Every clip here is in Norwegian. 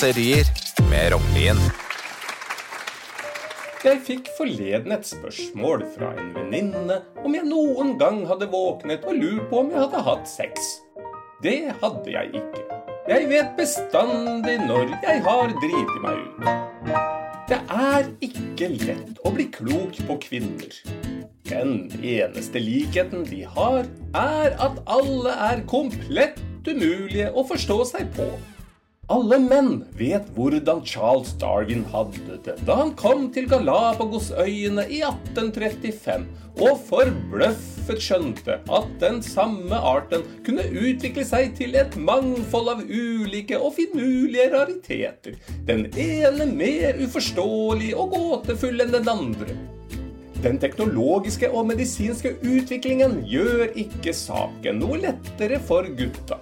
raserier med Rognlien. Jeg fikk forleden et spørsmål fra en venninne om jeg noen gang hadde våknet og lurt på om jeg hadde hatt sex. Det hadde jeg ikke. Jeg vet bestandig når jeg har driti meg ut. Det er ikke lett å bli klok på kvinner. Den eneste likheten de har, er at alle er komplett umulige å forstå seg på. Alle menn vet hvordan Charles Darwin hadde det da han kom til Galapagosøyene i 1835 og forbløffet skjønte at den samme arten kunne utvikle seg til et mangfold av ulike og finurlige rariteter, den ene mer uforståelig og gåtefull enn den andre. Den teknologiske og medisinske utviklingen gjør ikke saken noe lettere for gutta.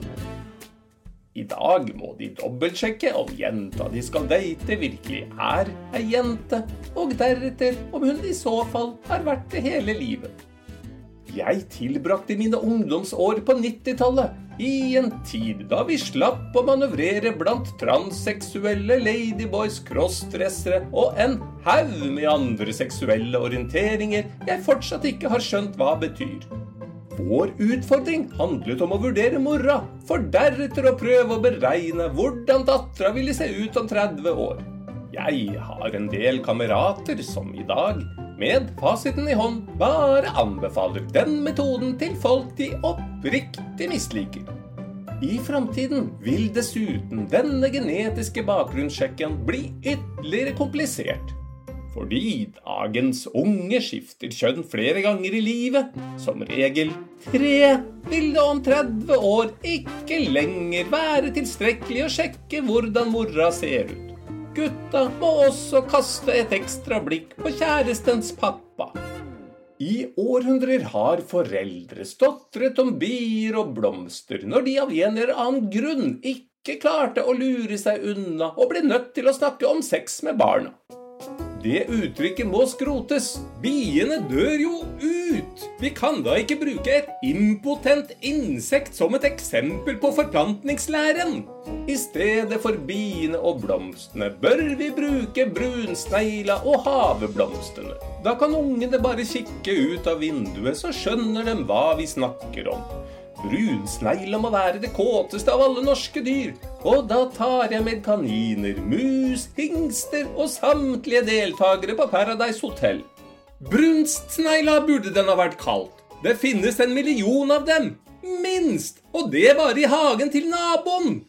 I dag må de dobbeltsjekke om jenta de skal date, virkelig er ei jente, og deretter om hun i så fall har vært det hele livet. Jeg tilbrakte mine ungdomsår på 90-tallet, i en tid da vi slapp å manøvrere blant transseksuelle ladyboys, crossdressere og en haug med andre seksuelle orienteringer jeg fortsatt ikke har skjønt hva betyr. Vår utfordring handlet om å vurdere mora, for deretter å prøve å beregne hvordan dattera ville se ut om 30 år. Jeg har en del kamerater som i dag, med fasiten i hånd, bare anbefaler den metoden til folk de oppriktig misliker. I framtiden vil dessuten denne genetiske bakgrunnssjekken bli ytterligere komplisert. Fordi dagens unge skifter kjønn flere ganger i livet, som regel tre, vil det om 30 år ikke lenger være tilstrekkelig å sjekke hvordan mora ser ut. Gutta må også kaste et ekstra blikk på kjærestens pappa. I århundrer har foreldre stotret om bier og blomster når de av en eller annen grunn ikke klarte å lure seg unna og ble nødt til å snakke om sex med barna. Det uttrykket må skrotes. Biene dør jo ut! Vi kan da ikke bruke et impotent insekt som et eksempel på forplantningslæren? I stedet for biene og blomstene bør vi bruke brunsnegla og haveblomstene. Da kan ungene bare kikke ut av vinduet, så skjønner de hva vi snakker om. Brunsnegla må være det kåteste av alle norske dyr. Og da tar jeg med kaniner, mus, hingster og samtlige deltakere på Paradise Hotel. Brunstsnegla burde den ha vært kalt. Det finnes en million av dem. Minst! Og det bare i hagen til naboen.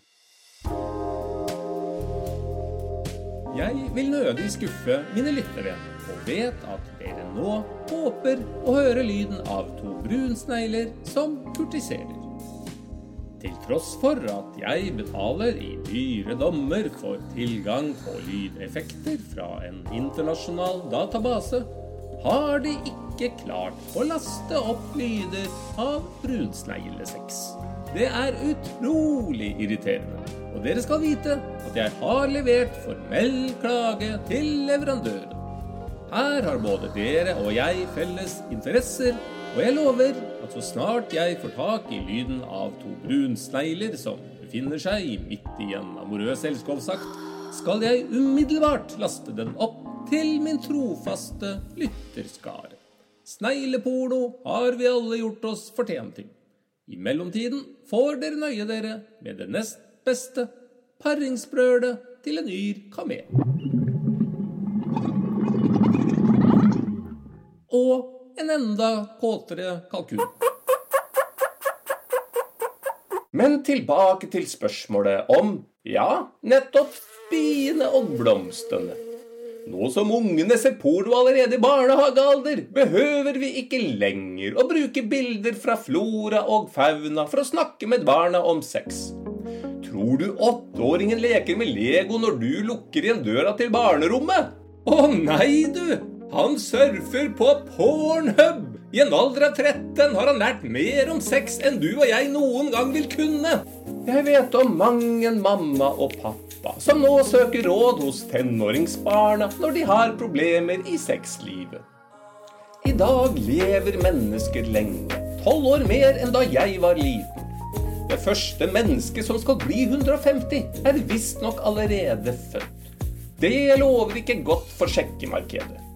Jeg vil nødig skuffe mine lyttere, og vet at dere nå håper å høre lyden av to brunsnegler som kurtiserer. Til tross for at jeg betaler i dyre dommer for tilgang på lydeffekter fra en internasjonal database, har de ikke klart å laste opp lyder av brunsneglesex. Det er utrolig irriterende. Og dere skal vite at jeg har levert formell klage til leverandøren. Her har både dere og jeg felles interesser, og jeg lover at så snart jeg får tak i lyden av to brunsnegler som befinner seg midt i en amorøs elskovsakt, skal jeg umiddelbart laste den opp til min trofaste lytterskare. Snegleporno har vi alle gjort oss fortjent til. I mellomtiden får dere nøye dere med det nest beste paringsbrølet til en yr kamel. Og en enda kåtere kalkun. Men tilbake til spørsmålet om, ja, nettopp biene og blomstene. Nå som ungene ser porno allerede i barnehagealder, behøver vi ikke lenger å bruke bilder fra flora og fauna for å snakke med barna om sex. Tror du åtteåringen leker med Lego når du lukker igjen døra til barnerommet? Å nei, du! Han surfer på Pornhub! I en alder av 13 har han lært mer om sex enn du og jeg noen gang vil kunne. Jeg vet om mang en mamma og pappa som nå søker råd hos tenåringsbarna når de har problemer i sexlivet. I dag lever mennesker lenge. Tolv år mer enn da jeg var liten. Det første mennesket som skal bli 150, er visstnok allerede født. Det lover ikke godt for sjekkemarkedet.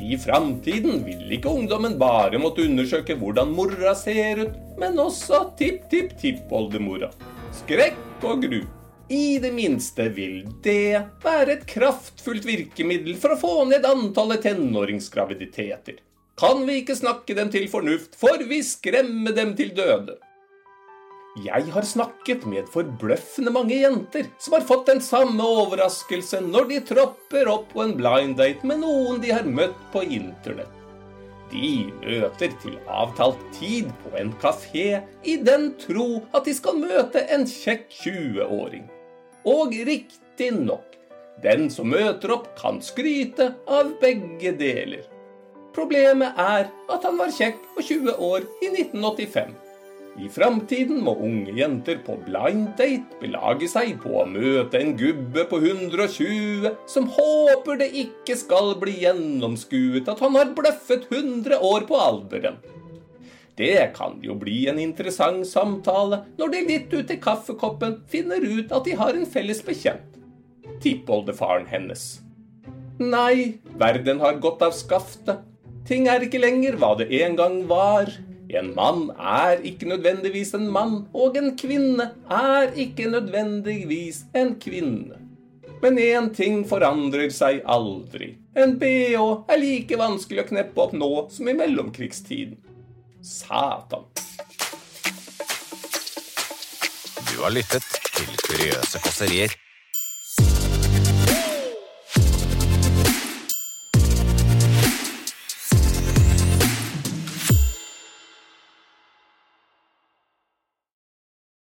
I framtiden vil ikke ungdommen bare måtte undersøke hvordan mora ser ut, men også tipp-tipp-tippoldemora. Skrekk og gru. I det minste vil det være et kraftfullt virkemiddel for å få ned antallet tenåringsgraviditeter. Kan vi ikke snakke dem til fornuft, får vi skremme dem til døde. Jeg har snakket med forbløffende mange jenter som har fått den samme overraskelsen når de tropper opp på en blind date med noen de har møtt på internett. De møter til avtalt tid på en kafé i den tro at de skal møte en kjekk 20-åring. Og riktignok, den som møter opp, kan skryte av begge deler. Problemet er at han var kjekk og 20 år i 1985. I framtiden må unge jenter på blind date belage seg på å møte en gubbe på 120 som håper det ikke skal bli gjennomskuet at han har bløffet 100 år på alderen. Det kan jo bli en interessant samtale når de litt ute i kaffekoppen finner ut at de har en felles bekjent. Tippoldefaren hennes. Nei, verden har gått av skaftet. Ting er ikke lenger hva det en gang var. En mann er ikke nødvendigvis en mann, og en kvinne er ikke nødvendigvis en kvinne. Men én ting forandrer seg aldri. En bh er like vanskelig å kneppe opp nå som i mellomkrigstiden. Satan. Du har lyttet til Kuriøse kåserier